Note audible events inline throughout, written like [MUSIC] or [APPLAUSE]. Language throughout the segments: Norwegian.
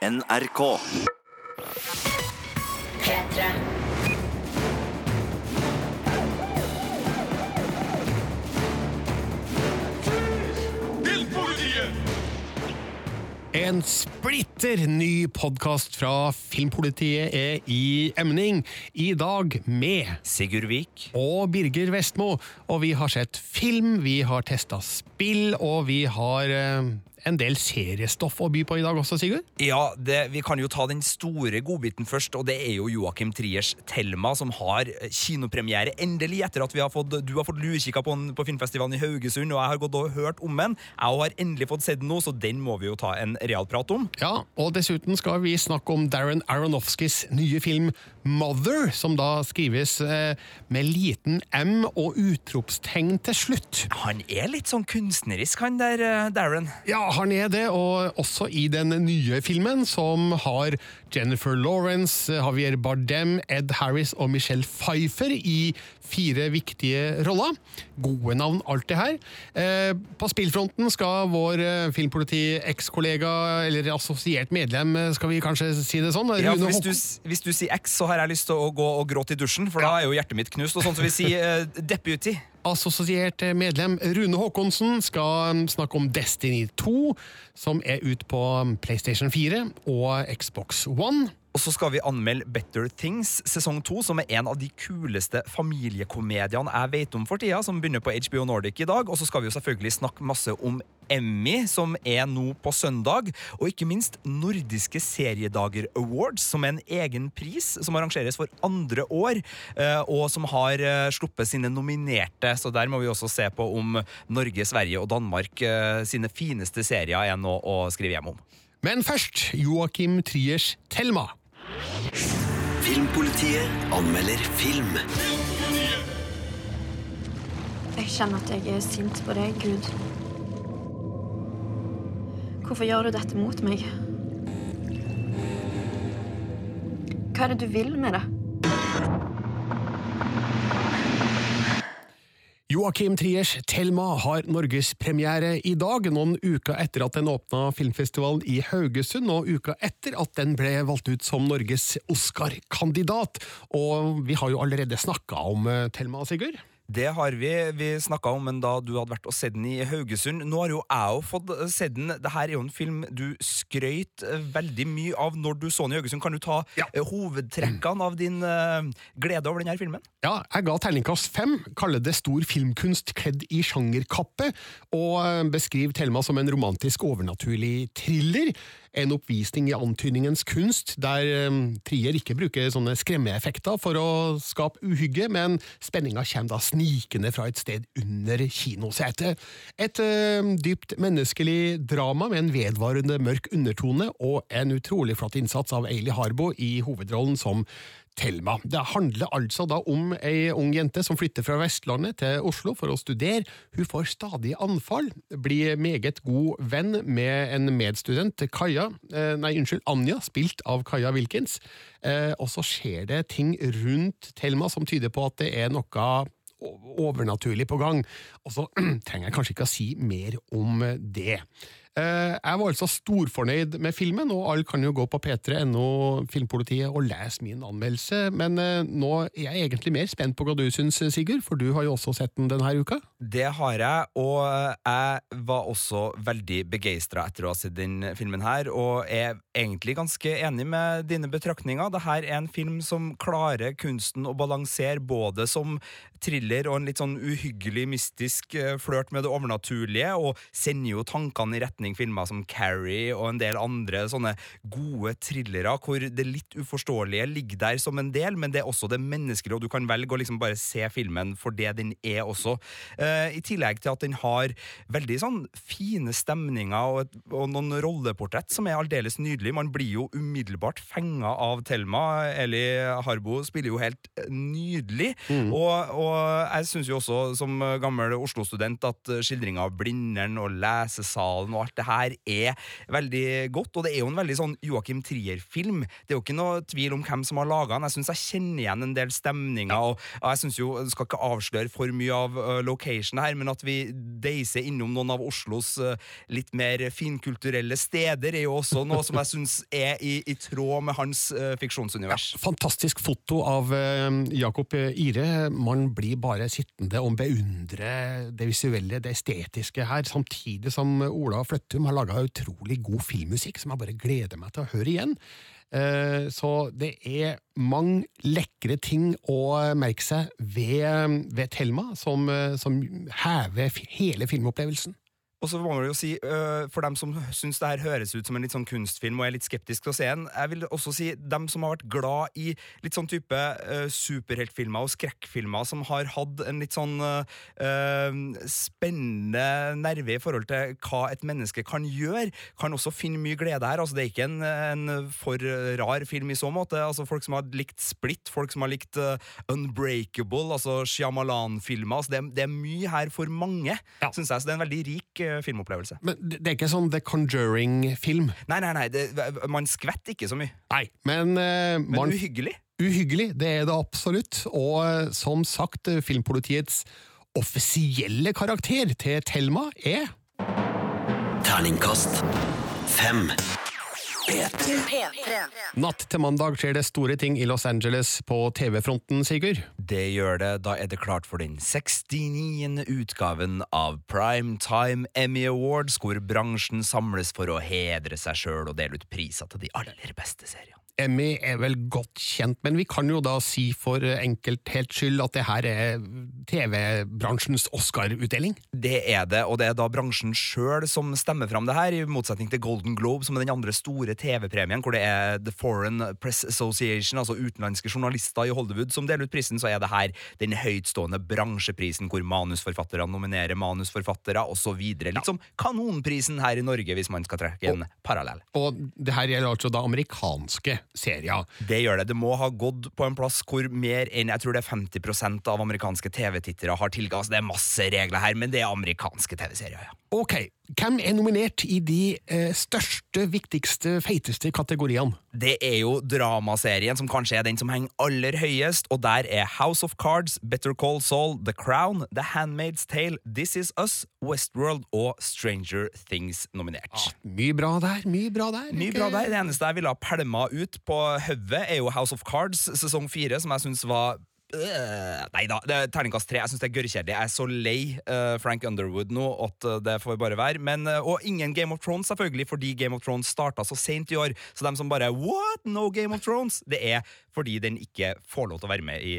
NRK. P3. En splitter ny podkast fra Filmpolitiet er i emning. I dag med Sigurd Vik. og Birger Vestmo. Og vi har sett film, vi har testa spill, og vi har eh, en del seriestoff å by på i dag også, Sigurd. Ja, det, Vi kan jo ta den store godbiten først, og det er jo Joakim Triers Thelma, som har eh, kinopremiere endelig etter at vi har fått, du har fått luekikka på på filmfestivalen i Haugesund, og jeg har gått og hørt om den. Jeg har endelig fått sett den nå, så den må vi jo ta en realprat om. Ja, og dessuten skal vi snakke om Darren Aronofskys nye film Mother, som da skrives eh, med liten M og utropstegn til slutt. Han er litt sånn kunstnerisk, han der, eh, Darren. Ja, han er det, og også i den nye filmen, som har Jennifer Lawrence, Javier Bardem, Ed Harris og Michelle Pfeiffer i fire viktige roller. Gode navn, alt det her. Eh, på spillfronten skal vår eh, filmpoliti-ekskollega, eller assosiert medlem, eh, skal vi kanskje si det sånn? Ja, hvis, du, hvis du sier X, så har jeg lyst til å gå og gråte i dusjen, for da er jo hjertet mitt knust. Og sånn som vi sier eh, deputy. Assosiert medlem Rune Håkonsen skal um, snakke om Destiny 2, som er ut på um, PlayStation 4 og Xbox One. Og så skal vi anmelde Better Things sesong to, som er en av de kuleste familiekomediene jeg vet om for tida, som begynner på HBO Nordic i dag. Og så skal vi jo selvfølgelig snakke masse om Emmy, som er nå på søndag. Og ikke minst Nordiske seriedager awards, som er en egen pris som arrangeres for andre år, eh, og som har eh, sluppet sine nominerte. Så der må vi også se på om Norge, Sverige og Danmark eh, sine fineste serier er noe å skrive hjem om. Men først Joakim Triers Thelma. Filmpolitiet anmelder film. Jeg kjenner at jeg er sint på deg, Gud. Hvorfor gjør du dette mot meg? Hva er det du vil med det? Joakim Triers Thelma har norgespremiere i dag, noen uker etter at den åpna filmfestivalen i Haugesund, og uka etter at den ble valgt ut som Norges Oscar-kandidat. Og vi har jo allerede snakka om eh, Thelma, Sigurd. Det har vi. Vi snakka om den da du hadde vært og sett den i Haugesund. Nå har jo jeg òg fått sett den. Dette er jo en film du skrøyt eh, veldig mye av når du så den i Haugesund. Kan du ta Ja. eh, hovedtrekkene av din eh, glede over denne filmen? Ja, jeg ga terningkast fem, kaller det stor filmkunst kledd i sjangerkappe, og eh, beskriver Thelma som en romantisk overnaturlig thriller. En oppvisning i antydningens kunst, der eh, Trier ikke bruker sånne skremmeeffekter for å skape uhygge, men spenninga kommer da snikende fra et sted under kinosetet. Et eh, dypt menneskelig drama med en vedvarende mørk undertone, og en utrolig flott innsats av Eili Harbo i hovedrollen som Thelma. Det handler altså da om ei ung jente som flytter fra Vestlandet til Oslo for å studere. Hun får stadig anfall, blir meget god venn med en medstudent, Kaja, eh, nei, unnskyld, Anja, spilt av Kaja Wilkins. Eh, og så skjer det ting rundt Thelma som tyder på at det er noe overnaturlig på gang. Og så [CLEARS THROAT] trenger jeg kanskje ikke å si mer om det. Eh, Jeg var altså storfornøyd med filmen, og alle kan jo gå på p3.no Filmpolitiet og lese min anmeldelse, men eh, nå er jeg egentlig mer spent på hva du syns, Sigurd, for du har jo også sett den denne uka. Det har jeg, og jeg var også veldig begeistra etter å ha sett denne filmen her, og er egentlig ganske enig med dine betraktninger. Dette er en film som klarer kunsten å balansere både som thriller og en litt sånn uhyggelig, mystisk eh, flørt med det overnaturlige, og sender jo tankene i retning filmer som Carrie og en del andre sånne gode thrillere, hvor det litt uforståelige ligger der som en del, men det er også det menneskelige, og du kan velge å liksom bare se filmen for det den er også. Eh, I tillegg til at den har veldig sånn fine stemninger og, et, og noen rolleportrett som er aldeles nydelig. Man blir jo umiddelbart fenga av Thelma. Eli Harbo spiller jo helt nydelig. nydelig. Og, og jeg syns jo også, som gammel Oslo-student, at skildringa av Blindern og lesesalen og alt det her er veldig godt. Og det er jo en veldig sånn Joakim Trier-film. Det er jo ikke noe tvil om hvem som har laga den. Jeg syns jeg kjenner igjen en del stemninger. Og jeg synes jo, jeg skal ikke avsløre for mye av uh, location her, men at vi deiser innom noen av Oslos uh, litt mer finkulturelle steder, er jo også noe som jeg [LAUGHS] syns er i, i, tråd med hans uh, fiksjonsunivers. Ja, fantastisk foto av Jakob Ire. Man blir bare sittende og beundre det visuelle, det estetiske her, samtidig som Ola Fløttum har laga utrolig god filmmusikk som jeg bare gleder meg til å høre igjen. Eh, så det er mange lekre ting å merke seg ved, ved Thelma, som, som hever hele filmopplevelsen. Og så må man jo si, uh, For dem som syns det her høres ut som en litt sånn kunstfilm og er litt skeptisk til å se den, jeg vil også si dem som har vært glad i litt sånn type uh, superheltfilmer og skrekkfilmer, som har hatt en litt sånn uh, spennende nerve i forhold til hva et menneske kan gjøre, kan også finne mye glede her. Altså, det er ikke en, en for rar film i så måte. Altså, folk som har likt Split, folk som har likt Unbreakable, altså Shyamalan-filmer. Altså, det, det, er mye her for mange, ja. syns jeg. Så det er en veldig rik filmopplevelse. Men det er ikke sånn The Conjuring-film? Nei, nei, nei, det, man skvetter ikke så mye. Nei, Men, uh, men man, uhyggelig? Uhyggelig, det er det absolutt. Og uh, som sagt, Filmpolitiets offisielle karakter til Thelma er Terningkast fem. Natt til mandag skjer det store ting i Los Angeles på TV-fronten, Sigurd. Det gjør det. Da er det klart for den 69. utgaven av Primetime Emmy Awards, hvor bransjen samles for å hedre seg sjøl og dele ut priser til de aller beste seriene. Emmy er vel godt kjent, men vi kan jo da si for enkelthets skyld at det her er TV-bransjens Oscar-utdeling? Det er det, og det er da bransjen sjøl som stemmer fram det her, i motsetning til Golden Globe, som er den andre store TV-premien, hvor det er The Foreign Press Association, altså utenlandske journalister i Hollywood, som deler ut prisen, så er det her den høytstående bransjeprisen, hvor manusforfattere nominerer manusforfattere, osv. Litt som Kanonprisen her i Norge, hvis man skal trekke en parallell. Og det her gjelder altså da amerikanske serier. Det gjør det. Det må ha gått på en plass hvor mer enn jeg tror det er 50% av amerikanske TV-tittere har tilgang. Altså, det er masse regler her, men det er amerikanske TV-serier, ja. Ok, hvem er nominert i de eh, største, viktigste, feiteste kategoriene? Det er jo dramaserien som kanskje er den som henger aller høyest, og der er House of Cards, Better Call Saul, The Crown, The Handmaid's Tale, This Is Us, Westworld og Stranger Things nominert. Ah, mye bra der, mye bra der. Mye bra der. Det eneste jeg ville ha pælma ut på hodet, er jo House of Cards sesong fire, som jeg syns var Øh, nei da, det er terningkast tre. Jeg syns det er gørrkjedelig. Jeg er så lei uh, Frank Underwood nå at uh, det får bare være. Men, uh, og ingen Game of Thrones, selvfølgelig, fordi Game of Thrones starta så seint i år. Så dem som bare What? No Game of Thrones? Det er fordi den ikke får lov til å være med i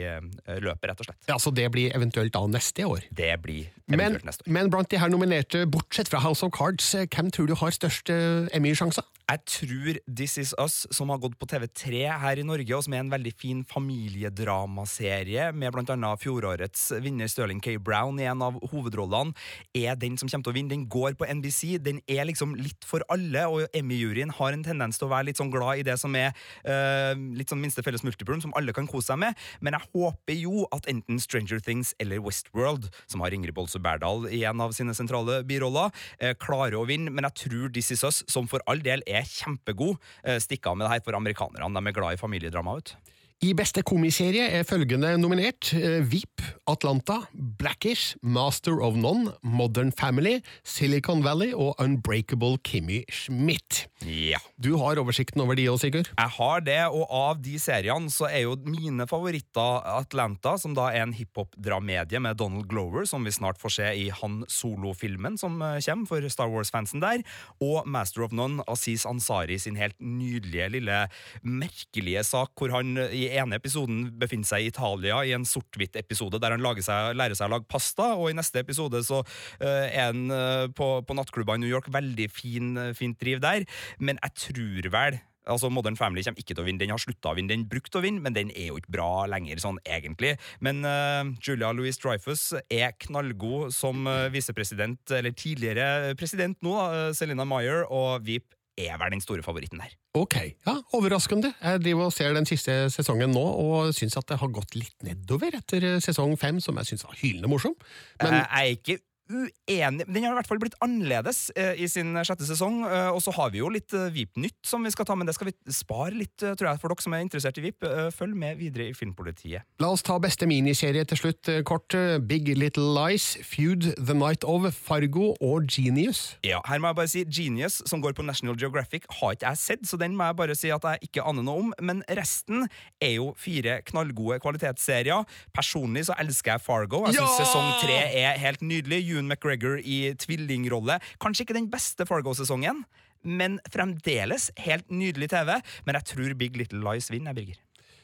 løpet, rett og slett. Ja, Så det blir eventuelt da neste år? Det blir eventuelt men, neste år. Men blant de her nominerte, bortsett fra House of Cards, hvem tror du har størst Emmy-sjanser? Jeg tror This Is Us, som har gått på TV3 her i Norge, og som er en veldig fin familiedramaserie, med blant annet fjorårets vinner Sterling K. Brown i en av hovedrollene, er den som kommer til å vinne. Den går på NBC. Den er liksom litt for alle, og Emmy-juryen har en tendens til å være litt sånn glad i det som er uh, litt sånn minste felles multiplum, som alle kan kose seg med. Men jeg håper jo at enten Stranger Things eller Westworld, som har Ingrid Bolse Berdal i en av sine sentrale biroller, uh, klarer å vinne. Men jeg tror This Is Us, som for all del er kjempegod. uh, stikker av med det her for amerikanerne. De er glad i familiedrama. Ut. I beste komiserie er følgende nominert VIP, Atlanta, Blackish, Master of None, Modern Family, Silicon Valley og Unbreakable Kimmy Schmidt. Ja. Du har oversikten over de òg, Sigurd? Jeg har det, og av de seriene så er jo mine favoritter Atlanta, som da er en hiphop-dramedie med Donald Glover, som vi snart får se i Han Solo-filmen som eh, kommer for Star Wars-fansen der, og Master of None, Aziz Ansari sin helt nydelige, lille, merkelige sak, hvor han i ene episoden befinner seg i Italia i en sort-hvitt-episode der han seg, lærer seg å lage pasta, og i neste episode så uh, er han uh, på, på nattklubba i New York. Veldig fin, uh, fint driv der. Men jeg tror vel Altså, Modern Family kommer ikke til å vinne. Den har slutta å vinne. Den brukte å vinne, men den er jo ikke bra lenger, sånn egentlig. Men uh, Julia Louise Dreyfus er knallgod som uh, visepresident, eller tidligere president nå, uh, Selina Meyer, og Veep er vel den store favoritten der. Ok, ja, overraskende. Jeg driver og ser den siste sesongen nå, og syns at det har gått litt nedover etter sesong fem, som jeg syns var hylende morsom. Men... Jeg er ikke uenig Den har i hvert fall blitt annerledes eh, i sin sjette sesong. eh, og så har vi jo litt eh, VIP-nytt som vi skal ta, men det skal vi spare litt, eh, tror jeg, for dere som er interessert i VIP. Eh, følg med videre i Filmpolitiet. La oss ta beste miniserie til slutt, eh, kort. Big Little Lies, Feud, The Night of, Fargo og Genius. Ja, her må jeg bare si Genius, som går på National Geographic, har ikke jeg sett, så den må jeg bare si at jeg ikke aner noe om. Men resten er jo fire knallgode kvalitetsserier. Personlig så elsker jeg Fargo. Jeg synes Ja! Sesong tre er helt nydelig. Ewan McGregor i tvillingrolle. Kanskje ikke den beste Fargo-sesongen, men fremdeles helt nydelig TV. Men jeg tror Big Little Lies vinner, Birger.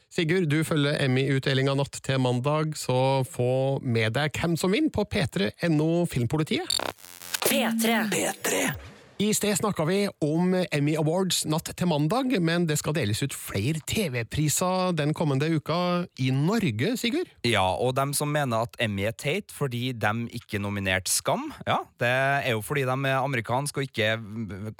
Sigurd, du følger Emmy-utdelinga natt til mandag, så få med deg hvem som vinner på p3.no Filmpolitiet. P3. P3. I sted snakka vi om Emmy Awards natt til mandag, men det skal deles ut flere TV-priser den kommende uka i Norge, Sigurd? Ja, og dem som mener at Emmy er teit fordi de ikke nominerte Skam, ja, det er jo fordi de er amerikanske og ikke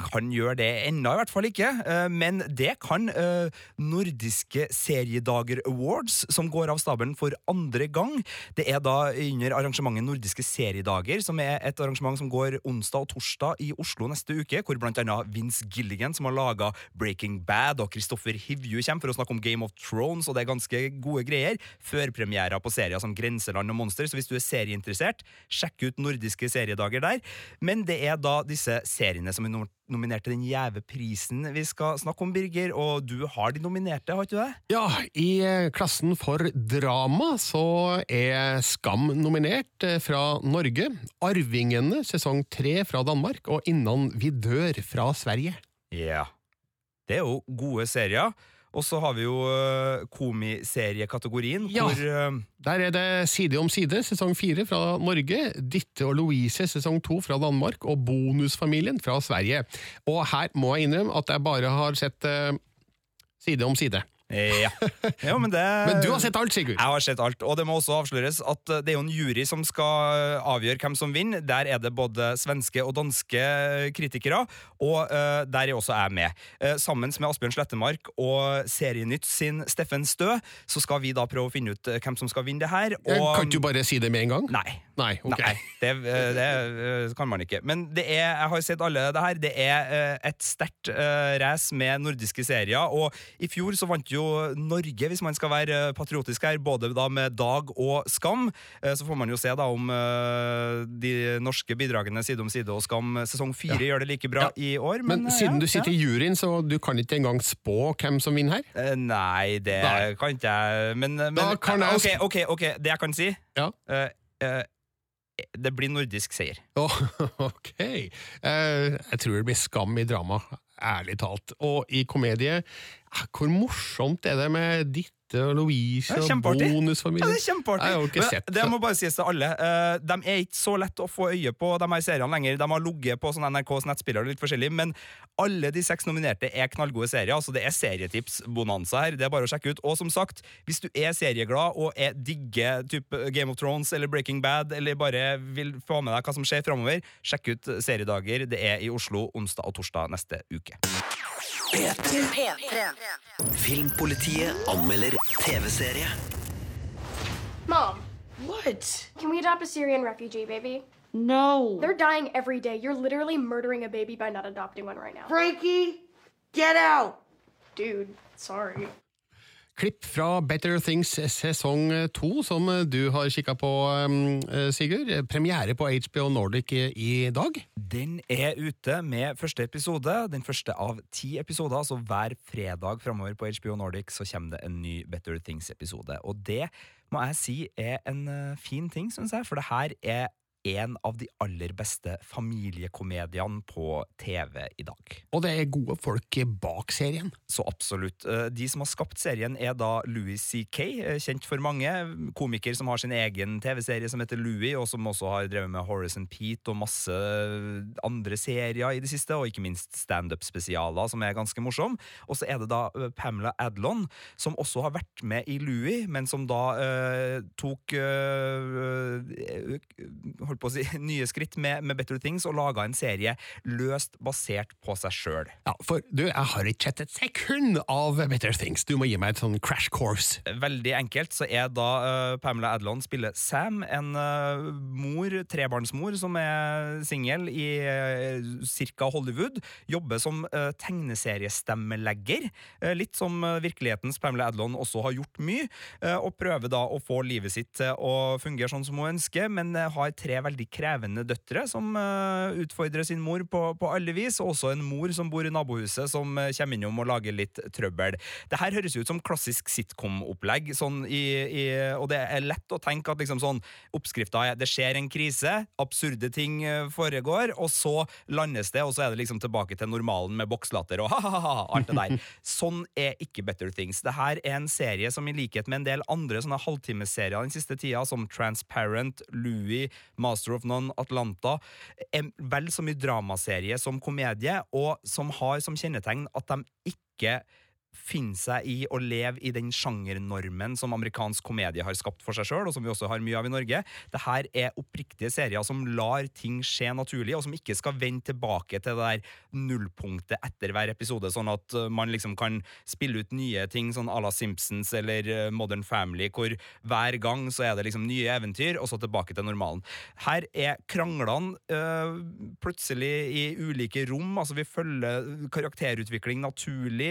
kan gjøre det ennå, i hvert fall ikke. Eh, Men det kan eh, Nordiske Seriedager Awards, som går av stabelen for andre gang. Det er da under arrangementet Nordiske Seriedager, som er et arrangement som går onsdag og torsdag i Oslo neste uke, hvor annet Vince Gilligan, som har laga Breaking Bad, og Kristoffer Hivju kommer for å snakke om Game of Thrones, og det er ganske gode greier. Førpremierer på serier som Grenseland og Monster, så hvis du er serieinteressert, sjekk ut nordiske seriedager der. Men det er da disse seriene som er nom- nominert til den gjeve prisen vi skal snakke om, Birger, og du har de nominerte, har ikke du det? Ja, i eh, klassen for drama så er Skam nominert eh, fra Norge, Arvingene sesong tre fra Danmark og Innan vi dør fra Sverige. Ja. Det er jo gode serier. Og så har vi jo uh, komiseriekategorien, Ja. hvor eh, Der er det Side om side, sesong fire fra Norge, Ditte og Louise, sesong to fra Danmark, og Bonusfamilien fra Sverige. Og her må jeg innrømme at jeg bare har sett eh, Side om side. Ja. ja men, det, Men du har sett alt, Sigurd! Jeg har sett alt, og det må også avsløres at eh, det er jo en jury som skal avgjøre hvem som vinner. Der er det både svenske og danske kritikere, og uh, der er også jeg med. Uh, sammen med Asbjørn Slettemark og Serienytt sin Steffen Stø, så skal vi da prøve å finne ut eh, hvem som skal vinne det her. Eh, Og, Kan du bare si det med en gang? Nei. Nei, okay. Nei, det, eh, det eh, kan man ikke. Men det er, jeg har sett alle det her. Det er eh, et sterkt uh, race med nordiske serier. Og i fjor så vant jo Norge, hvis man skal være eh, patriotisk her, både da med Dag og Skam. Eh, Så får man jo se da om eh, de norske bidragene Side om side og Skam sesong fire gjør det like bra Ja. i år. Men men siden ja, du sitter i juryen, så du kan ikke engang spå hvem som vinner her? Nei, det Nei. kan ikke jeg. Men, men Da kan jeg- ok, ok, ok, det jeg kan si Ja. Det blir nordisk seier. Oh, [LAUGHS] ok. Eh, jeg tror det blir skam i drama, ærlig talt. Og i komedie, hvor morsomt er det med Ditte og Louise og kjempeartig. Ja, det er kjempeartig. Men sett det det. må bare sies til alle. eh, de er ikke så lett å få øye på, de her seriene lenger. De har ligget på NRKs nettspillere litt forskjellig, men alle de seks nominerte er knallgode serier. Så det er serietips-bonanza her. Det er bare å sjekke ut. Og som sagt, hvis du er serieglad og er digger type Game of Thrones eller Breaking Bad, eller bare vil få med deg hva som skjer framover, sjekk ut Seriedager. Det er i Oslo onsdag og torsdag neste uke. P3. P3. Filmpolitiet anmelder TV-serie. Mom, What? can we adopt a Syrian refugee baby? No. They're dying every day. You're literally murdering a baby by not adopting one right now. Frankie, get out. Dude, sorry. Klipp fra Better Things sesong to, som du har kikka på, um, Sigurd. Premiere på HBO Nordic i, i dag. Den er ute med første episode, den første av ti episoder. Så hver fredag framover på HBO Nordic så kommer det en ny Better Things-episode. Og det må jeg si er en eh, fin ting, syns jeg, for det her er en av de aller beste familiekomediene på TV i dag. Og det er gode folk bak serien. Så absolutt. Eh, De som har skapt serien, er da Louis C.K., eh, kjent for mange. Komiker som har sin egen TV-serie som heter Louis, og som også har drevet med Horace and Pete og masse andre serier i det siste, og ikke minst standup-spesialer, som er ganske morsom. Og så er det da eh, Pamela Adlon, som også har vært med i Louis, men som da eh, tok eh, eh, holdt på å si, [LAUGHS] nye skritt med, med Better Things og laga en serie løst basert på seg sjøl. Ja, for du, jeg har ikke sett et sekund av Better Things. Du må gi meg et sånn crash course. Veldig enkelt så er da uh, Pamela Adlon spiller Sam, en uh, mor, trebarnsmor, som er singel i uh, cirka Hollywood. Jobber som uh, tegneseriestemmelegger. litt som virkelighetens Pamela Adlon også har gjort mye. og prøver da å få livet sitt til å fungere sånn som hun ønsker, men har tre veldig krevende døtre som eh, utfordrer sin mor på, på alle vis, og også en mor som bor i nabohuset, som eh, kommer innom og lager litt trøbbel. Det her høres ut som klassisk sitcom-opplegg, sånn og det er lett å tenke at liksom sånn oppskrifta er det skjer en krise, absurde ting eh, foregår, og så landes det, og så er det liksom tilbake til normalen med bokslatter og ha-ha-ha, alt det der. [LAUGHS] Sånn er ikke Better Things. Det her er en serie som i likhet med en del andre sånne halvtimeserier den siste tida, som Transparent, Louis, Master of None, Atlanta, en vel så mye dramaserie som komedie, og som har som kjennetegn at de ikke finne seg i å leve i den sjangernormen som amerikansk komedie har skapt for seg sjøl, og som vi også har mye av i Norge. Dette er oppriktige serier som lar ting skje naturlig, og som ikke skal vende tilbake til det der nullpunktet etter hver episode, sånn at uh, man liksom kan spille ut nye ting, sånn à la Simpsons eller uh, Modern Family, hvor hver gang så er det liksom nye eventyr, og så tilbake til normalen. Her er kranglene øh, plutselig i ulike rom, altså vi følger karakterutvikling naturlig,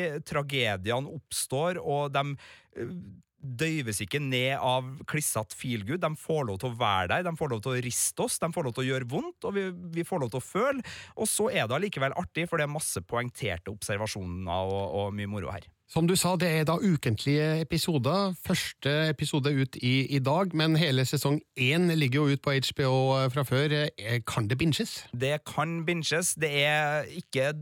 tragediene oppstår, og de eh, døyves ikke ned av klissete feelgood. De får lov til å være der, de får lov til å riste oss, de får lov til å gjøre vondt, og vi, vi får lov til å føle. Og så er det allikevel artig, for det er masse poengterte observasjoner og, og mye moro her. Som du sa, det er da ukentlige episoder. Første episode ut i, i dag, men hele sesong én ligger jo ut på HBO fra før. Eh, Kan det binges? Det kan binges. Det er ikke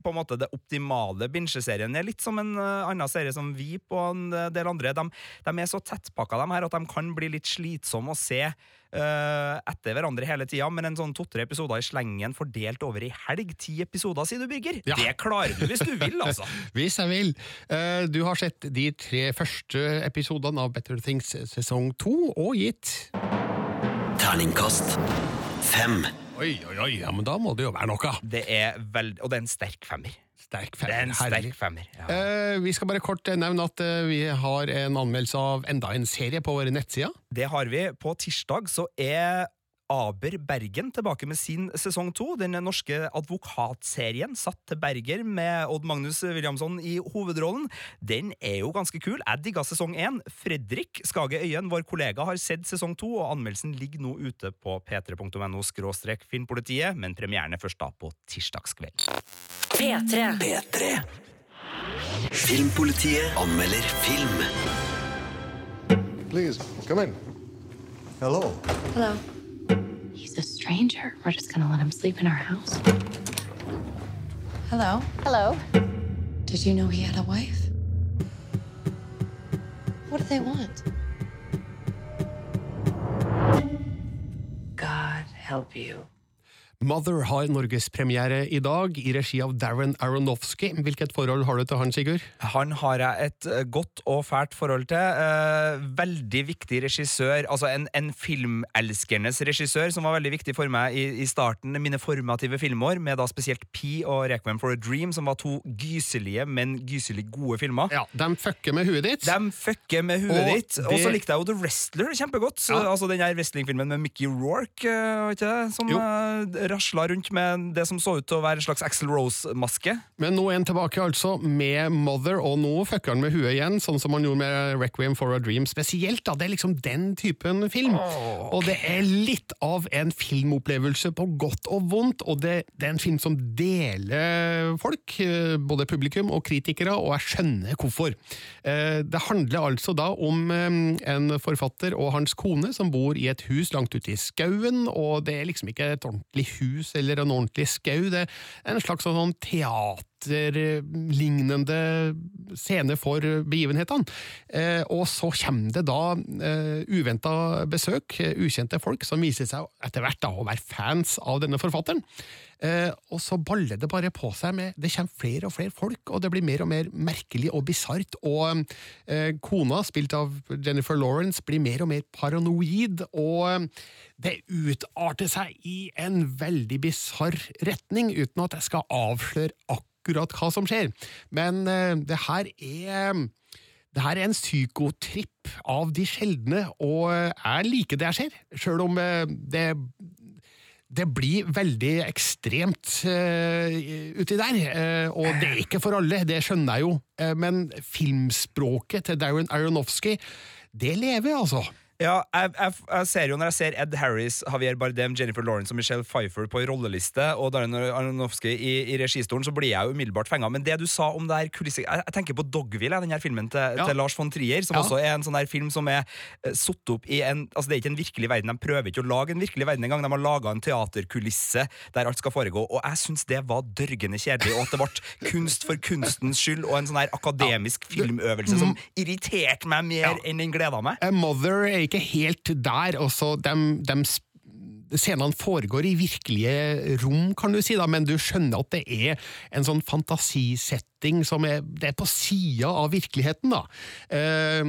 på en måte det optimale bingeserien. Det er litt som en uh, annen serie som vi på en del andre. De, de er så tettpakka, de her, at de kan bli litt slitsomme å se etter hverandre hele tida, men en sånn to-tre episoder i slengen fordelt over ei helg. Ti episoder, sier du, Birger. Ja. Det klarer du hvis du vil, altså. [LAUGHS] Hvis jeg vil. Eh, Du har sett de tre første episodene av Better Things sesong to, og gitt Terningkast fem. Oi, oi, oi, ja, men da må det jo være noe. Det er veld... Og det er en sterk femmer. Sterk Det er en femmer, sterk femmer. Ja. Eh, vi skal bare kort nevne at eh, vi har en anmeldelse av enda en serie på våre nettsider. Det har vi. På tirsdag så er Aber Bergen tilbake med sin sesong to. Den norske advokatserien satt til Berger med Odd Magnus Williamson i hovedrollen. Den er jo ganske kul. Jeg digga sesong én. Fredrik Skage Øyen, vår kollega, har sett sesong to, og anmeldelsen ligger nå ute på p3.no skråstrek filmpolitiet, men premieren er først da på tirsdagskveld. P3. P3. Filmpolitiet anmelder film. Please, come in. Hello. Hello. He's a stranger. We're just gonna let him sleep in our house. Hello. Hello. Did you know he had a wife? What do they want? God help you. Mother har norgespremiere i dag, i regi av Darren Aronofsky. Hvilket forhold har du til han, Sigurd? Han har jeg et eh, godt og fælt forhold til. Eh, veldig viktig regissør, altså en, en filmelskernes regissør, som var veldig viktig for meg i, i starten, mine formative filmår, med da spesielt P og Requiem for a Dream, som var to gyselige, men gyselig gode filmer. Ja, De fucker med huet ditt. De fucker med huet Og ditt. Og så likte jeg jo The Wrestler kjempegodt. Ja. Altså den her wrestlingfilmen med Mickey Rourke, eh, var ikke det? Som Jo. Rasla rundt med det som så ut til å være en slags Axel Rose-maske. Men nå er han tilbake altså med Mother, og nå fucker han med huet igjen, sånn som han gjorde med Requiem for a Dream spesielt. da, Det er liksom den typen film. Og det er litt av en filmopplevelse på godt og vondt, og det, det er en film som deler folk, eh, både publikum og kritikere, og jeg skjønner hvorfor. Eh, Det handler altså da om eh, en forfatter og hans kone som bor i et hus langt ute i skauen, og det er liksom ikke et ordentlig hus eller en ordentlig skau, det er en slags sånn teaterlignende scene for begivenhetene. Eh, og så kommer det da eh, uventa besøk, eh, ukjente folk, som viser seg etter hvert da å være fans av denne forfatteren. Eh, og så baller det bare på seg med Det kommer flere og flere folk, og det blir mer og mer merkelig og bisart. Og eh, kona, spilt av Jennifer Lawrence, blir mer og mer paranoid, og eh, det utarter seg i en veldig bisarr retning, uten at jeg skal avsløre akkurat hva som skjer. Men eh, det her er det her er en psykotripp av de sjeldne, og eh, jeg liker det jeg ser, sjøl om eh, det det blir veldig ekstremt uh, uti der, uh, og det er ikke for alle, det skjønner jeg jo, uh, men filmspråket til Darren Aronofsky, det lever, altså. Ja, jeg, jeg, jeg ser jo Når jeg ser Ed Harris, Javier Bardem, Jennifer Lawrence og Michelle Pfeiffer på rolleliste, og Darren Aronofsky i, i registolen, så blir jeg jo umiddelbart fenga. Men det du sa om det her kulisse... Jeg, jeg tenker på Dogville, den her filmen til, Ja. til Lars von Trier, som Ja. også er en sånn her film som er uh, satt opp i en Altså, det er ikke en virkelig verden. De prøver ikke å lage en virkelig verden engang. De har laga en teaterkulisse der alt skal foregå, og jeg syns det var dørgende kjedelig, og at det ble [LAUGHS] kunst for kunstens skyld, og en sånn her akademisk filmøvelse som irriterte meg mer Ja. enn den gleda meg. A Mother er ikke helt der, også dem, dem Scenene foregår i virkelige rom, kan du si, da, men du skjønner at det er en sånn fantasisetting som er, det er på sida av virkeligheten. da. Eh,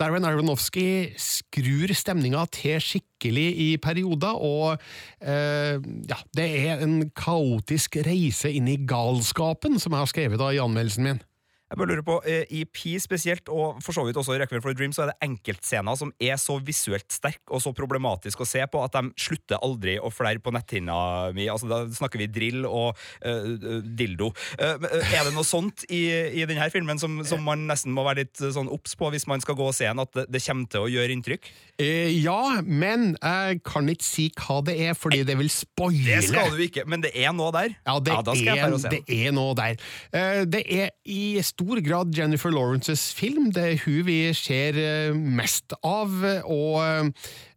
Darren Aronofsky skrur stemninga til skikkelig i perioder, og eh, ja, det er en kaotisk reise inn i galskapen, som jeg har skrevet da i anmeldelsen min. Jeg bare lurer på, eh, I Pi spesielt, og for så vidt også i Requiem for a Dream, så er det enkeltscener som er så visuelt sterke og så problematisk å se på at de slutter aldri å flere på netthinna mi. Altså, da snakker vi drill og eh, dildo. Uh, er det noe sånt i, i denne filmen som, som man nesten må være litt sånn obs på hvis man skal gå og se den, at det, det kommer til å gjøre inntrykk? Eh, ja, men jeg kan ikke si hva det er, fordi det vil spoile. Det skal du ikke, men det er noe der. Ja, det, jeg er, det er noe der. Eh, Det er i stor grad Jennifer Lawrences film. Det er hun vi ser eh, mest av, og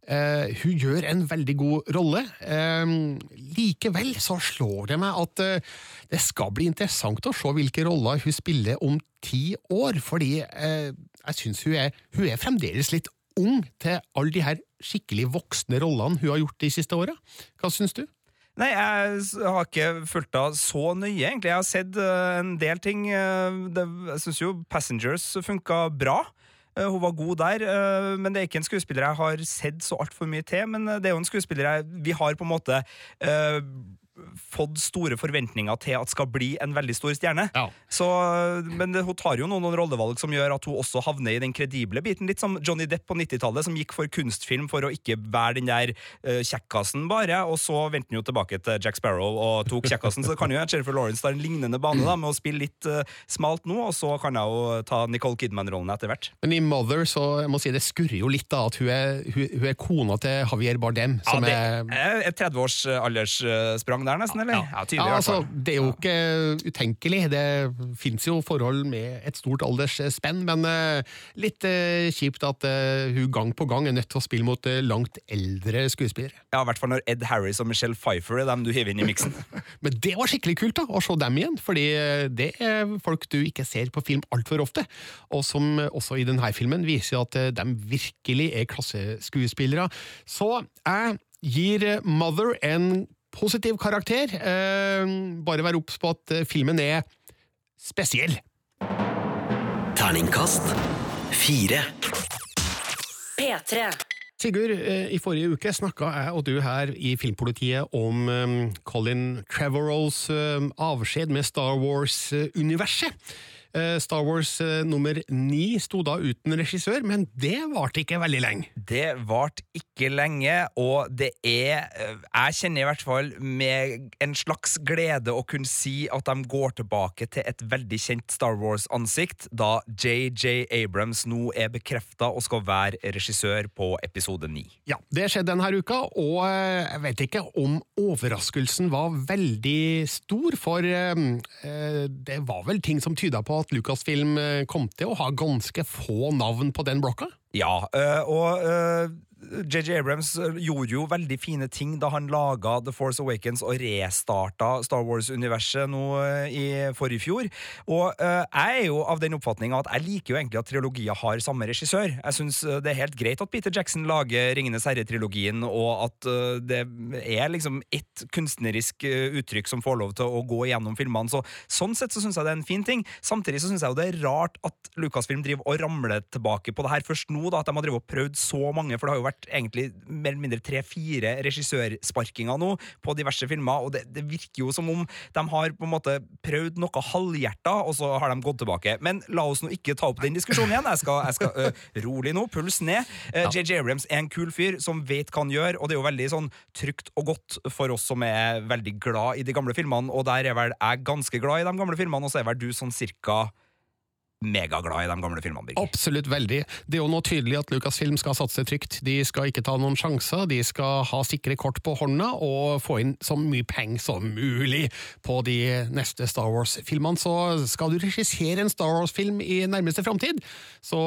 eh, hun gjør en veldig god rolle. Eh, Likevel så slår det meg at eh, det skal bli interessant å se hvilke roller hun spiller om ti år, fordi jeg syns hun, hun er fremdeles litt ung til alle de her skikkelig voksne rollene hun har gjort de siste åra. Hva syns du? Nei, jeg har ikke fulgt av så nøye, egentlig. Jeg har sett eh, en del ting. eh, jeg syns jo Passengers funka bra. Eh, hun var god der, men det er ikke en skuespiller jeg har sett så altfor mye til. Men det er jo en skuespiller jeg, vi har på en måte fått store forventninger til at skal bli en veldig stor stjerne. Ja. Så, men hun tar jo noen, noen rollevalg som gjør at hun også havner i den kredible biten. Litt som Johnny Depp på 90-tallet, som gikk for kunstfilm for å ikke være den der uh, kjekkasen bare, og så vendte han jo tilbake til Jack Sparrow og tok kjekkasen. Så det kan jo hende Jennifer Lawrence tar en lignende bane da, med å spille litt uh, smalt nå, og så kan jeg jo ta Nicole Kidman-rollen etter hvert. Men i Mother så jeg må si det skurrer jo litt da at hun er, hun, hun er kona til Javier Bardem. Ja, det er, er et 30 års alderssprang der, nesten, eller? Ja, tydelig, ja, altså, det er jo ikke utenkelig. Det fins jo forhold med et stort aldersspenn, men uh, litt uh, kjipt at uh, hun gang på gang er nødt til å spille mot langt eldre skuespillere. Ja, i hvert fall når Ed Harris og Michelle Pfeiffer er dem du hiver inn i miksen. [LAUGHS] Men det var skikkelig kult da, å se dem igjen, fordi det er folk du ikke ser på film altfor ofte, og som også i denne filmen viser at de virkelig er klasseskuespillere. Så jeg gir Mother en positiv karakter. Eh, bare vær obs på at eh, filmen er spesiell. Terningkast fire. P3. Sigurd, eh, i forrige uke snakka jeg og du her i Filmpolitiet om Colin Trevorrows avskjed med Star Wars-universet. Eh, Star Wars eh, nummer ni sto da uten regissør, men det varte ikke veldig lenge. Det varte ikke lenge, og det er eh, Jeg kjenner i hvert fall med en slags glede å kunne si at de går tilbake til et veldig kjent Star Wars-ansikt, da JJ Abrams nå er bekrefta og skal være regissør på episode ni. Ja, det skjedde denne uka, og jeg vet ikke om overraskelsen var veldig stor, for det var vel ting som tyda på at Lucasfilm eh, kom til å ha ganske få navn på den blokka? Ja, øh, og øh, JJ Abrams eh, gjorde jo veldig fine ting da han laga The Force Awakens og restarta Star Wars-universet nå eh, i forrige fjor. Og uh, jeg er jo av den oppfatninga at jeg liker jo egentlig at trilogier har samme regissør. Jeg syns det er helt greit at Peter Jackson lager Ringenes herre-trilogien, og at uh, det er liksom ett kunstnerisk uttrykk som får lov til å gå gjennom filmene. Så, sånn sett så syns jeg det er en fin ting. Samtidig så syns jeg jo det er rart at Lucasfilm driver og ramler tilbake på det her først nå, da, at de har drevet og prøvd så mange, for det har jo vært egentlig mer eller mindre tre-fire regissørsparkinger nå på diverse filmer, og det, det virker jo som om de har på en måte prøvd noe halvhjerta, og så har de gått tilbake. Men la oss nå ikke ta opp den diskusjonen igjen. Jeg skal, jeg skal øh, rolig nå, puls ned. Eh, JJ Abrams er en kul fyr som vet hva han gjør, og det er jo veldig sånn trygt og godt for oss som er veldig glad i de gamle filmene, og der er vel jeg ganske glad i de gamle filmene, og så er vel du sånn cirka megaglad i de gamle filmene, Birger. Absolutt veldig. Det er jo nå tydelig at Lucasfilm skal satse trygt. De skal ikke ta noen sjanser, de skal ha sikre kort på hånda og få inn så mye penger som mulig på de neste Star Wars-filmene. Så skal du regissere en Star Wars-film i nærmeste framtid, så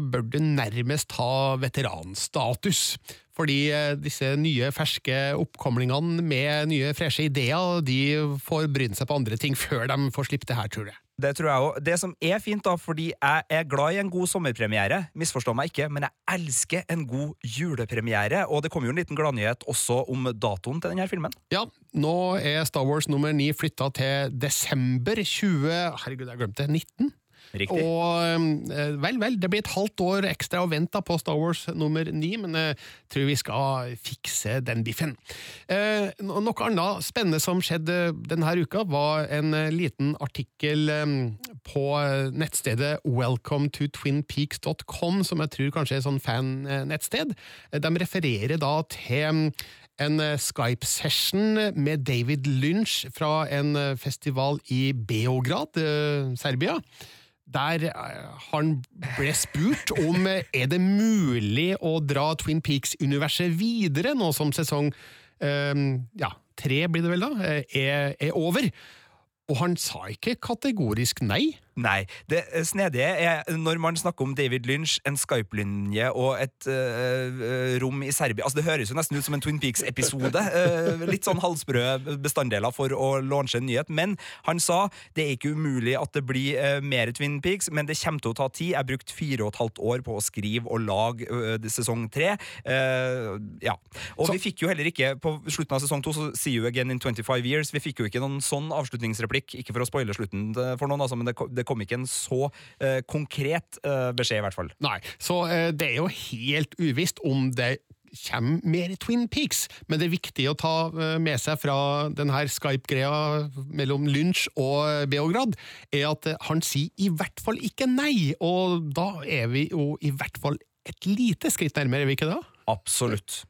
bør du nærmest ha veteranstatus. Fordi eh, disse nye, ferske oppkomlingene med nye, freshe ideer, de får bryne seg på andre ting før de får slippe det her, tror jeg. Det tror jeg òg. Det som er fint, da, fordi jeg er glad i en god sommerpremiere, misforstå meg ikke, men jeg elsker en god julepremiere, og det kommer jo en liten gladnyhet også om datoen til denne filmen. Ja, nå er Star Wars nummer 9 flytta til desember 20... Herregud, jeg glemte det. 19? Riktig. Og eh, vel, vel, det blir et halvt år ekstra å vente på Star Wars nummer ni, men jeg tror vi skal fikse den biffen. Eh, noe annet spennende som skjedde denne uka, var en eh, liten artikkel på på welcome nettstedet welcometotwinpeaks.com, som jeg tror kanskje er et sånn fan-nettsted. Eh, De refererer da til mm, en eh, Skype-session med David Lynch fra en eh, festival i Beograd, eh, Serbia. Der eh, han ble spurt om eh, er det mulig å dra Twin Peaks-universet videre, nå som sesong um, ja, tre blir det vel da, er, er over. Og han sa ikke kategorisk nei. Nei. Det snedige er når man snakker om David Lynch, en Skype-linje og et øh, rom i Serbia Altså Det høres jo nesten ut som en Twin Peaks-episode. Øh, [LAUGHS] litt sånn halvsprø bestanddeler for å launche en nyhet. Men han sa det er ikke umulig at det blir øh, mer Twin Peaks, men det kommer til å ta tid. Jeg brukte fire og et halvt år på å skrive og lage sesong tre. Eh, ja. Og Så- vi fikk jo heller ikke på slutten av sesong to, så See you again in 25 years. Vi fikk jo ikke noen sånn avslutningsreplikk. Ikke for å spoile slutten eh, for noen, altså, men det, ko- det kom ikke en så eh, konkret eh, beskjed, i hvert fall. Nei, så eh, det er jo helt uvisst om det kommer mer Twin Peaks, men det er viktig å ta eh, med seg fra denne Skype-greia mellom Lynch og Beograd, er at eh, han sier i hvert fall ikke nei, og da er vi jo i hvert fall et lite skritt nærmere, er vi ikke det? Absolutt.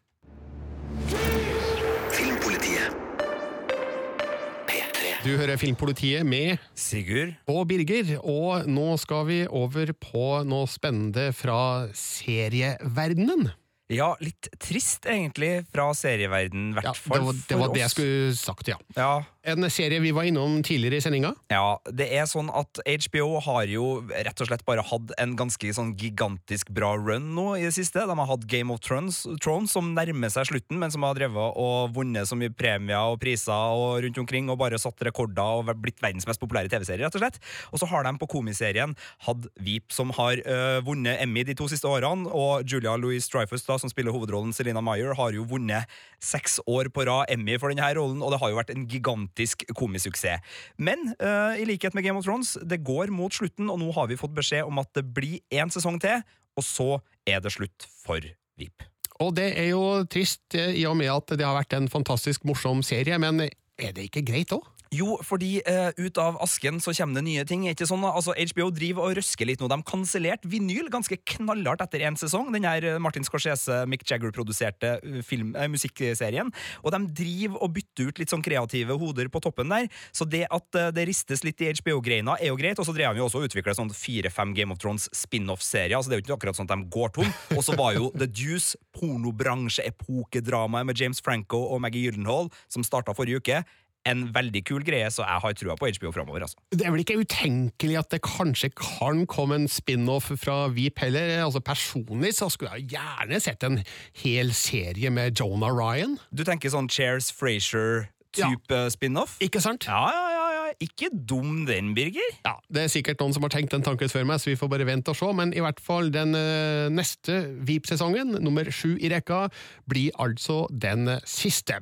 Du hører Filmpolitiet med Sigurd? og Birger, og nå skal vi over på noe spennende fra serieverdenen. Ja, litt trist, egentlig, fra serieverdenen, i hvert Ja, fall det var, det, var det jeg skulle sagt, ja. Ja, En serie vi var innom tidligere i sendinga. Ja, det er sånn at HBO har jo rett og slett bare hatt en ganske sånn gigantisk bra run nå i det siste. De har hatt Game of Thrones, Thrones som nærmer seg slutten, men som har drevet og vunnet så mye premier og priser og rundt omkring og bare satt rekorder og blitt verdens mest populære TV-serie, rett og slett. Og så har de på komiserien hatt Veep, som har øh, vunnet Emmy de to siste årene, og Julia Louise Dreyfus, da, som spiller hovedrollen Selina Meyer, har jo vunnet seks år på rad Emmy for denne rollen, og det har jo vært en gigantisk komisuksess. Men uh, i likhet med Game of Thrones, det går mot slutten, og nå har vi fått beskjed om at det blir én sesong til, og så er det slutt for VIP. Og det er jo trist eh, i og med at det har vært en fantastisk morsom serie, men er det ikke greit òg? Jo, fordi eh, ut av asken så kommer det nye ting. Ikke sånn, altså HBO driver og røsker litt nå. De kansellerte Vinyl ganske knallhardt etter én sesong. Den her eh, Martin Scorsese, Mick Jagger-produserte eh, eh, musikkserien. Og de driver og bytter ut litt sånn kreative hoder på toppen der. Så det at eh, det ristes litt i HBO-greina, er jo greit. Og så drev de jo også og utvikla sånn fire-fem Game of Thrones spin-off-serier. Altså det er jo ikke akkurat sånn at de går tom. Og så var jo The Deuce, pornobransjeepokedramaet med James Franco og Maggie Gyllenhaal, som starta forrige uke en veldig kul greie, så jeg har trua på HBO framover. Altså. Det er vel ikke utenkelig at det kanskje kan komme en spin-off fra Veep heller? Altså Personlig så skulle jeg gjerne sett en hel serie med Jonah Ryan. Du tenker sånn Chairs Frasier-type spin-off? Ikke sant? Ja, ja, ja, ja. Ikke dum den, Birger. Ja, Det er sikkert noen som har tenkt den tanken før meg, så vi får bare vente og se. Men i hvert fall den eh, neste VIP-sesongen, nummer sju i rekka, blir altså den siste.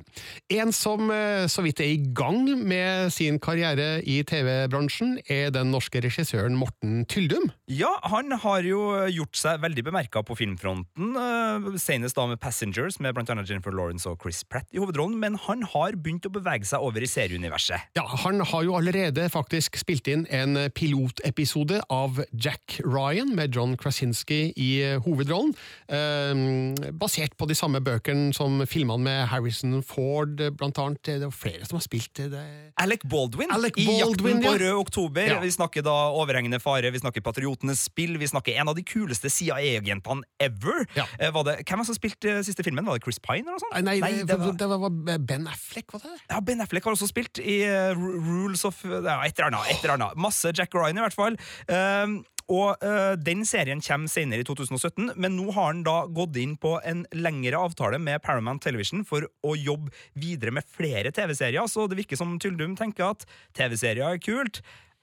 En som eh, så vidt er i gang med sin karriere i TV-bransjen, er den norske regissøren Morten Tyldum. Ja, han har jo gjort seg veldig bemerka på filmfronten, eh, senest da med Passengers, med blant annet Jennifer Lawrence og Chris Pratt i hovedrollen, men han har begynt å bevege seg over i serieuniverset. Ja, Han har jo allerede faktisk spilt inn en pilotepisode av Jack Ryan med John Krasinski i hovedrollen, eh, basert på de samme bøkene som filmene med Harrison Ford, blant annet. Det er flere som har spilt det. Alec Baldwin Alec i Jakten på rød oktober. Ja. Vi snakker da Overhengende fare, vi snakker Patriotenes spill, vi snakker en av de kuleste CIA-agentene ever. Ja. Eh, Var det, hvem var det som spilte eh, siste filmen? Var det Chris Pine? eller noe sånt? Nei, det, det var, det var Ben Affleck, var det ja, Ben Affleck har også spilt i Rules Ru- Of ja, Et eller annet. Et eller annet. Masse Jack Ryan, i hvert fall. Um, og eh, Den serien kommer senere i 2017, men nå har han da gått inn på en lengre avtale med Paramount Television for å jobbe videre med flere TV-serier. Så det virker som Tyldum tenker at TV-serier er kult.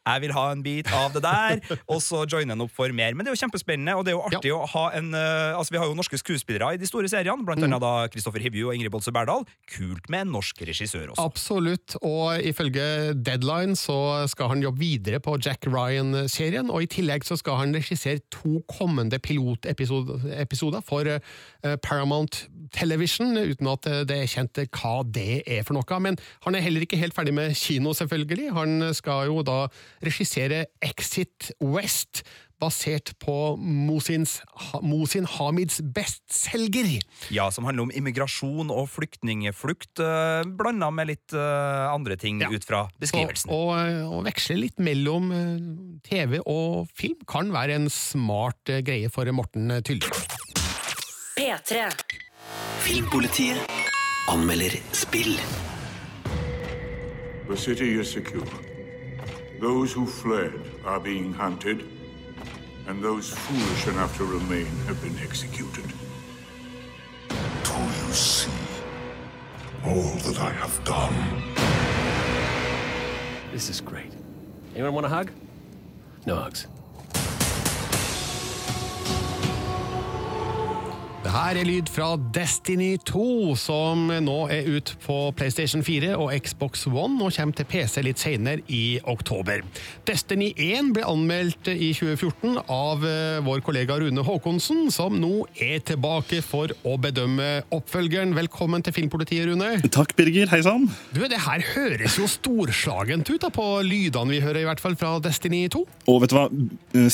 Jeg vil ha en bit av det der, [LAUGHS] og så joiner han opp for mer. Men det er jo kjempespennende, og det er jo artig å ha en uh, Altså, Vi har jo norske skuespillere i de store seriene, blant annet da Kristoffer Hivju og Ingrid Bolse Berdal. Kult med en norsk regissør også. Absolutt, og ifølge Deadline så skal han jobbe videre på Jack Ryan-serien, og i tillegg så skal han regissere to kommende pilotepisoder for uh, Paramount Television, uten at eh, det er kjent hva det er for noe. Men han er heller ikke helt ferdig med kino, selvfølgelig. Han skal jo da regissere Exit West, basert på Mosins, Mosin Hamids bestselger. Ja, Som handler om immigrasjon og flyktningflukt, uh, blanda med litt eh, andre ting Ja. ut fra beskrivelsen. Så, å, å veksle litt mellom eh, TV og film kan være en smart eh, greie for Morten Tylle. P3. Filmpolitiet anmelder spill. The city is secure. Those who fled are being hunted, and those foolish enough to remain have been executed. Do you see all that I have done? This is great. Anyone want a hug? No hugs. Det her er lyd fra Destiny 2, som nå er ut på PlayStation 4 og Xbox One og kommer til PC litt senere i oktober. Destiny 1 ble anmeldt i 2014 av eh, vår kollega Rune Håkonsen, som nå er tilbake for å bedømme oppfølgeren. Velkommen til Filmpolitiet, Rune. Takk, Birger. Hei sann. Du, Det her høres jo storslagent ut da, på lydene vi hører, i hvert fall fra Destiny 2. Og vet du hva?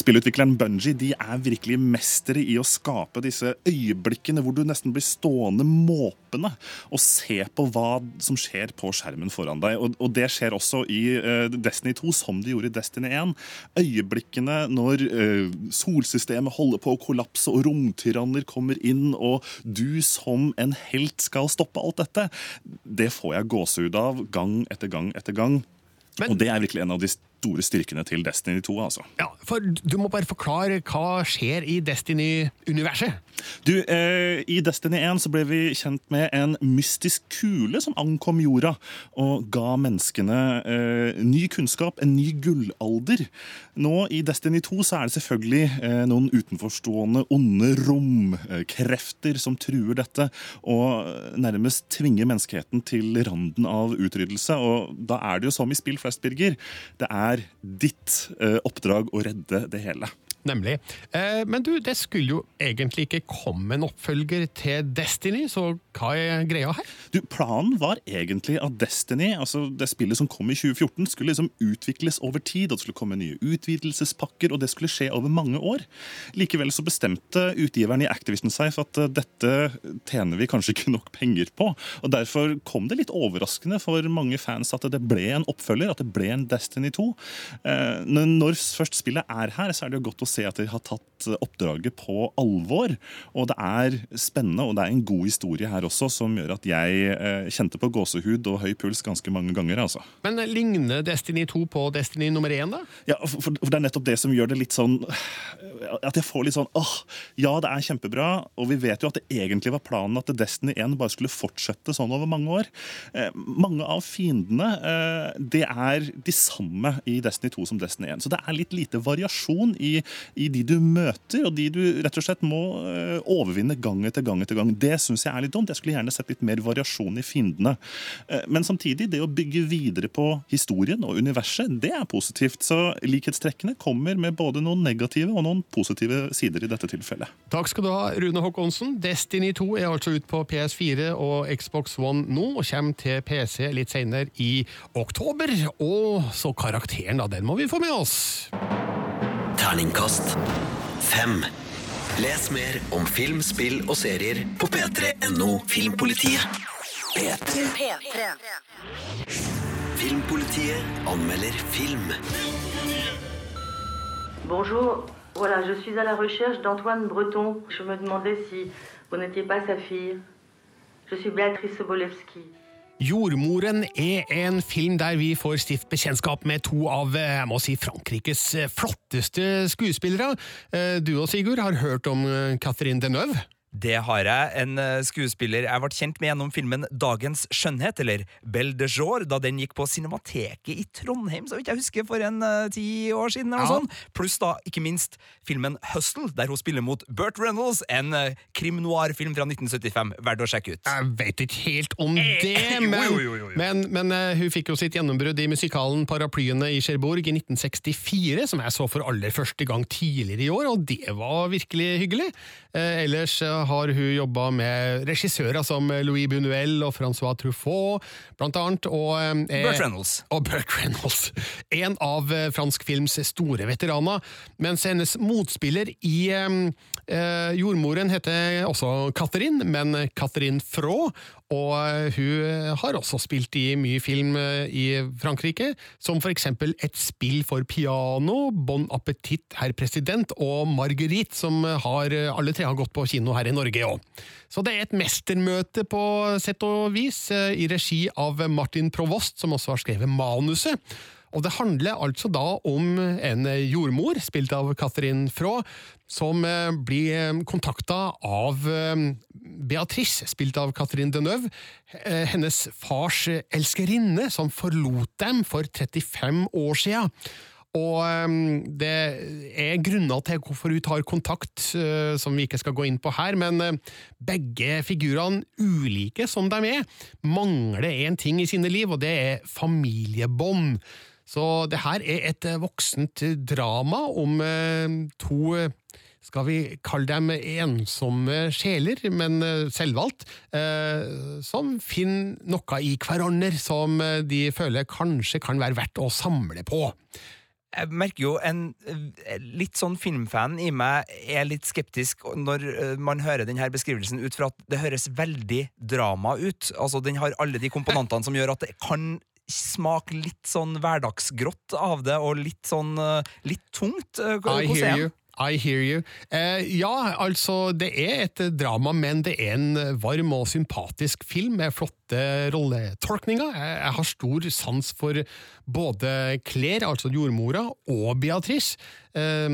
Spillutvikleren Bungie de er virkelig mestere i å skape disse øyeblikkene hvor du nesten blir stående måpende og se på hva som skjer på skjermen foran deg. Og, og det skjer også i uh, Destiny 2, som de gjorde i Destiny 1. Øyeblikkene når uh, solsystemet holder på å kollapse og romtyranner kommer inn, og du som en helt skal stoppe alt dette, det får jeg gåsehud av gang etter gang etter gang. og det er virkelig en av de store styrkene til Destiny 2. altså. Ja, for Du må bare forklare hva skjer i Destiny-universet. Du, eh, I Destiny 1 så ble vi kjent med en mystisk kule som ankom jorda og ga menneskene eh, ny kunnskap, en ny gullalder. Nå i Destiny 2 så er det selvfølgelig eh, noen utenforstående onde romkrefter som truer dette og nærmest tvinger menneskeheten til randen av utryddelse. Og da er det jo som i spill flest, Birger. Det er ditt eh, oppdrag å redde det hele. Nemlig. Eh, men du, det skulle jo egentlig ikke komme en oppfølger til Destiny, så hva er greia her? Du, Planen var egentlig at Destiny, altså det spillet som kom i 2014, skulle liksom utvikles over tid. og det skulle komme nye utvidelsespakker, og det skulle skje over mange år. Likevel så bestemte utgiveren i Activision seg for at eh, dette tjener vi kanskje ikke nok penger på. Og Derfor kom det litt overraskende for mange fans at det ble en oppfølger, at det ble en Destiny 2. Eh, når først spillet er her, så er det jo godt å se at de har tatt oppdraget på alvor. Og det er spennende, og det er en god historie her også, som gjør at jeg eh, kjente på gåsehud og høy puls ganske mange ganger. altså. Men eh, ligner Destiny 2 på Destiny nummer 1, da? Ja, for, for Det er nettopp det som gjør det litt sånn At jeg får litt sånn åh, ja, det er kjempebra, og vi vet jo at det egentlig var planen at Destiny 1 bare skulle fortsette sånn over mange år. Eh, mange av fiendene eh, det er de samme i Destiny 2 som Destiny 1. Så det er litt lite variasjon i, i de du møter, og de du rett og slett må eh, overvinne gang etter gang etter gang. Det syns jeg er litt dumt. Jeg skulle gjerne sett litt mer variasjon i fiendene. Eh, men samtidig, det å bygge videre på historien og universet, det er positivt. Så likhetstrekkene kommer med både noen negative og noen positive sider i dette tilfellet. Takk skal du ha, Rune Håkonsen. Destiny 2 er altså ut på PS4 og Xbox One nå, og kommer til PC litt senere i oktober. Og så karakteren, da, den må vi få med oss. Terningkast fem. Les mer om film, spill og serier på p3.no Filmpolitiet. P3. Filmpolitiet anmelder film. Bonjour, voilà, je suis à la recherche d'Antoine Breton. Je me demandais si vous n'étiez pas sa fille. Je suis Béatrice Sobolewski. Jordmoren er en film der vi får stift bekjentskap med to av eh, jeg må si, Frankrikes eh, flotteste skuespillere. Eh, Du og Sigurd har hørt om Catherine Deneuve. Det har jeg. En eh, skuespiller jeg ble kjent med gjennom filmen Dagens skjønnhet, eller Belle de Jour, da den gikk på Cinemateket i Trondheim, så vidt jeg husker, for en eh, ti år siden. eller Ja. noe sånt. Pluss da, ikke minst, filmen Hustle, der hun spiller mot Burt Reynolds, en uh, krim noir-film fra 1975. Verdt å sjekke ut. Jeg vet ikke helt om det, men, jo, jo, jo, jo. men, men uh, hun fikk jo sitt gjennombrudd i musikalen Paraplyene i Cherbourg i 1964, som jeg så for aller første gang tidligere i år, og det var virkelig hyggelig. Uh, ellers eh, har hun jobba med regissører som Louis Buñuel og Francois Truffaut, blant annet. Og, eh, Burt Reynolds. Og Burt Reynolds. [LAUGHS] En av eh, fransk films store veteraner. Mens hennes motspiller i eh, eh, Jordmoren heter også Catherine, men Catherine Frå. Og eh, hun har også spilt i mye film eh, i Frankrike, som for eksempel Et spill for piano, Bon appétit, herr president, og Marguerite, som har, eh, alle tre har gått på kino her i Norge òg. Så det er et mestermøte på sett og vis, i regi av Martin Provost, som også har skrevet manuset. Og det handler altså da om en jordmor, spilt av Catherine Frå, som eh, blir kontakta av eh, Beatrice, spilt av Catherine Deneuve, eh, hennes fars elskerinne, som forlot dem for 35 år siden. Og eh, det er grunner til hvorfor hun tar kontakt, eh, som vi ikke skal gå inn på her, men eh, begge figurene, ulike som de er, mangler én ting i sine liv, og det er familiebånd. Så det her er et eh, voksent drama om eh, to eh, skal vi kalle dem ensomme sjeler, men selvvalgt, som finner noe i hverandre som de føler kanskje kan være verdt å samle på. Jeg merker jo en litt sånn filmfan i meg er litt skeptisk når man hører denne beskrivelsen ut fra at det høres veldig drama ut. Altså, Den har alle de komponentene som gjør at det kan smake litt sånn hverdagsgrått av det, og litt sånn eh, litt tungt. Eh, I hvordan hear you. I hear you. Eh, ja, altså, det er et drama, men det er en varm og sympatisk film med flotte rolletolkninger. Jeg, jeg har stor sans for både Claire, altså jordmora, og Beatrice. Eh,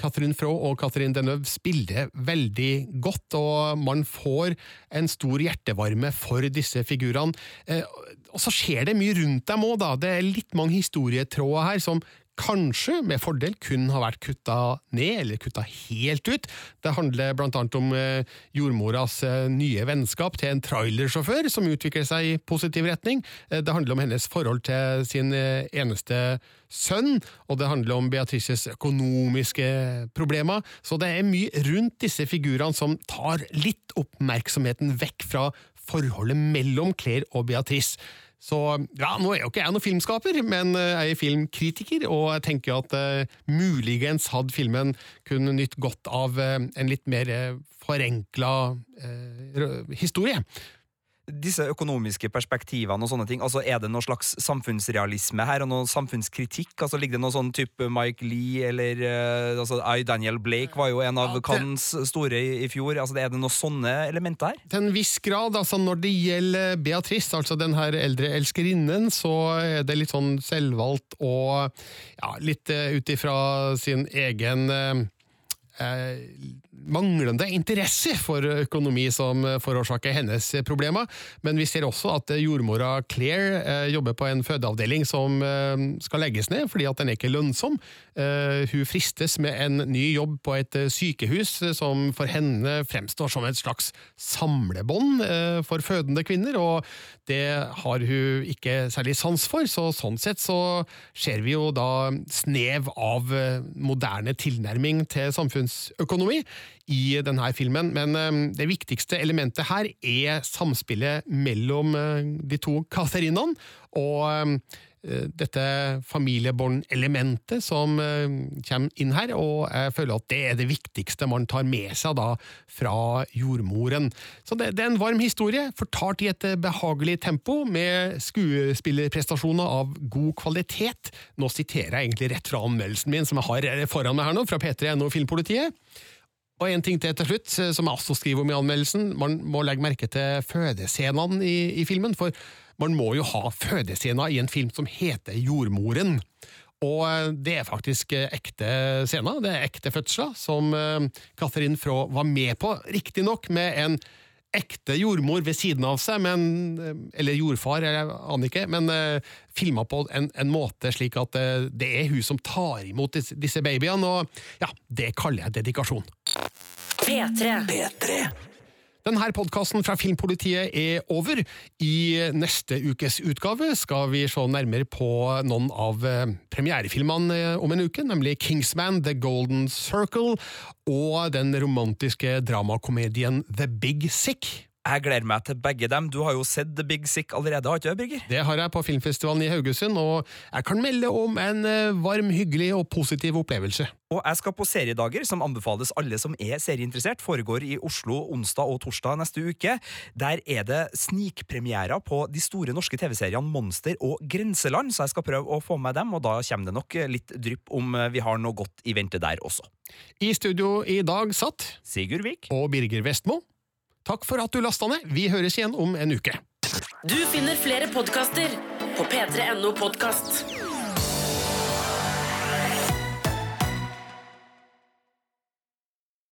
Catherine Frå og Catherine Deneuve spiller veldig godt, og man får en stor hjertevarme for disse figurene. Eh, og så skjer det mye rundt dem òg, da. Det er litt mange historietråder her som kanskje med fordel kun har vært kutta ned, eller kutta helt ut. Det handler annet om eh, jordmoras eh, nye vennskap til en trailersjåfør som utvikler seg i positiv retning. Eh, det handler om hennes forhold til sin eneste sønn, og det handler om Beatrices økonomiske problemer. Så det er mye rundt disse figurene som tar litt oppmerksomheten vekk fra forholdet mellom Claire og Beatrice. Så ja, Nå er jo ikke jeg noen filmskaper, men eh, jeg er filmkritiker, og jeg tenker at uh, muligens hadde filmen kunne nytt godt av uh, en litt mer uh, historie. Disse økonomiske perspektivene og sånne ting, altså er det noe slags samfunnsrealisme her, og noe samfunnskritikk? Altså Ligger det noe sånn type Mike Lee eller uh, altså, I. Daniel Blake var jo en av Cannes store i, i fjor. Altså Er det noen sånne elementer her? Til en viss grad. altså Når det gjelder Beatrice, altså den her eldre elskerinnen, så er det litt sånn selvvalgt og ja, litt uh, ut ifra sin egen uh, manglende interesse for økonomi som forårsaker hennes problemer, men vi ser også at jordmora Claire eh, jobber på en fødeavdeling som eh, skal legges ned fordi at den er ikke lønnsom. Eh, hun fristes med en ny jobb på et sykehus som for henne fremstår som et slags samlebånd for fødende kvinner, og det har hun ikke særlig sans for, så sånn sett så ser vi jo da snev av moderne tilnærming til samfunnsøkonomi i denne filmen, men eh, det viktigste elementet her er samspillet mellom eh, de to Katherinene, og eh, dette familiebåndelementet som kommer inn her, og jeg føler at det er det viktigste man tar med seg da fra jordmoren. Så det, det er en varm historie, fortalt i et behagelig tempo, med skuespillerprestasjoner av god kvalitet. Nå siterer jeg egentlig rett fra anmeldelsen min, som jeg har foran meg her nå, fra P3NO Filmpolitiet. Og en ting til til slutt, som jeg også skriver om i anmeldelsen. Man må legge merke til fødescenene i, i filmen, for man må jo ha fødescener i en film som heter Jordmoren. Og det er faktisk ekte scener, det er ekte fødsler, som Catherine Frå var med på, riktignok med en ekte jordmor ved siden av seg, men, eller jordfar, jeg aner ikke, men uh, filma på en, en, måte slik at uh, det er hun som tar imot disse, disse babyene, og ja, det kaller jeg dedikasjon. P3. P3. Denne podkasten fra Filmpolitiet er over. I neste ukes utgave skal vi se nærmere på noen av eh, premierefilmene om en uke, nemlig Kingsman, The Golden Circle og den romantiske dramakomedien The Big Sick. Jeg gleder meg til begge dem. Du har jo sett The Big Sick allerede, har ikke du, Birger? Det har jeg på filmfestivalen i Haugesund, og jeg kan melde om en eh, varm, hyggelig og positiv opplevelse. Og jeg skal på seriedager, som anbefales alle som er serieinteressert. Foregår i Oslo onsdag og torsdag neste uke. Der er det snikpremierer på de store norske TV-seriene Monster og Grenseland, så jeg skal prøve å få med dem, og da kommer det nok litt drypp om vi har noe godt i vente der også. I studio i dag satt Sigurd Vik og Birger Vestmo. Takk for at du lasta ned. Vi høres igjen om en uke. Du finner flere podkaster på p3.no podkast.